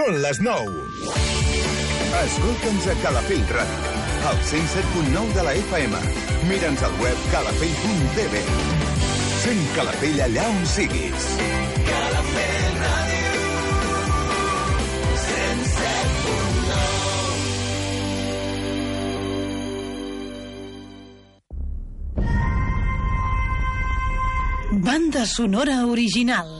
Són les 9. Escolta'ns a Calafell Ràdio, al 107.9 de la FM. Mira'ns al web calafell.tv. Sent Calafell allà on siguis. Calafell Ràdio. 107.9 Banda sonora original.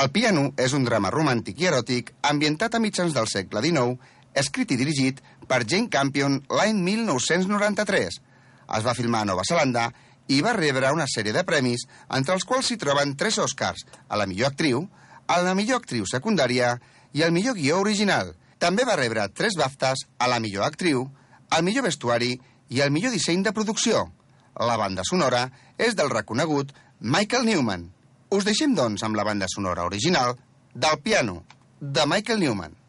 El piano és un drama romàntic i eròtic ambientat a mitjans del segle XIX, escrit i dirigit per Jane Campion l'any 1993. Es va filmar a Nova Zelanda i va rebre una sèrie de premis, entre els quals s'hi troben tres Oscars, a la millor actriu, a la millor actriu secundària i al millor guió original. També va rebre tres BAFTAs a la millor actriu, al millor vestuari i al millor disseny de producció. La banda sonora és del reconegut Michael Newman. Us deixem, doncs, amb la banda sonora original del piano, de Michael Newman.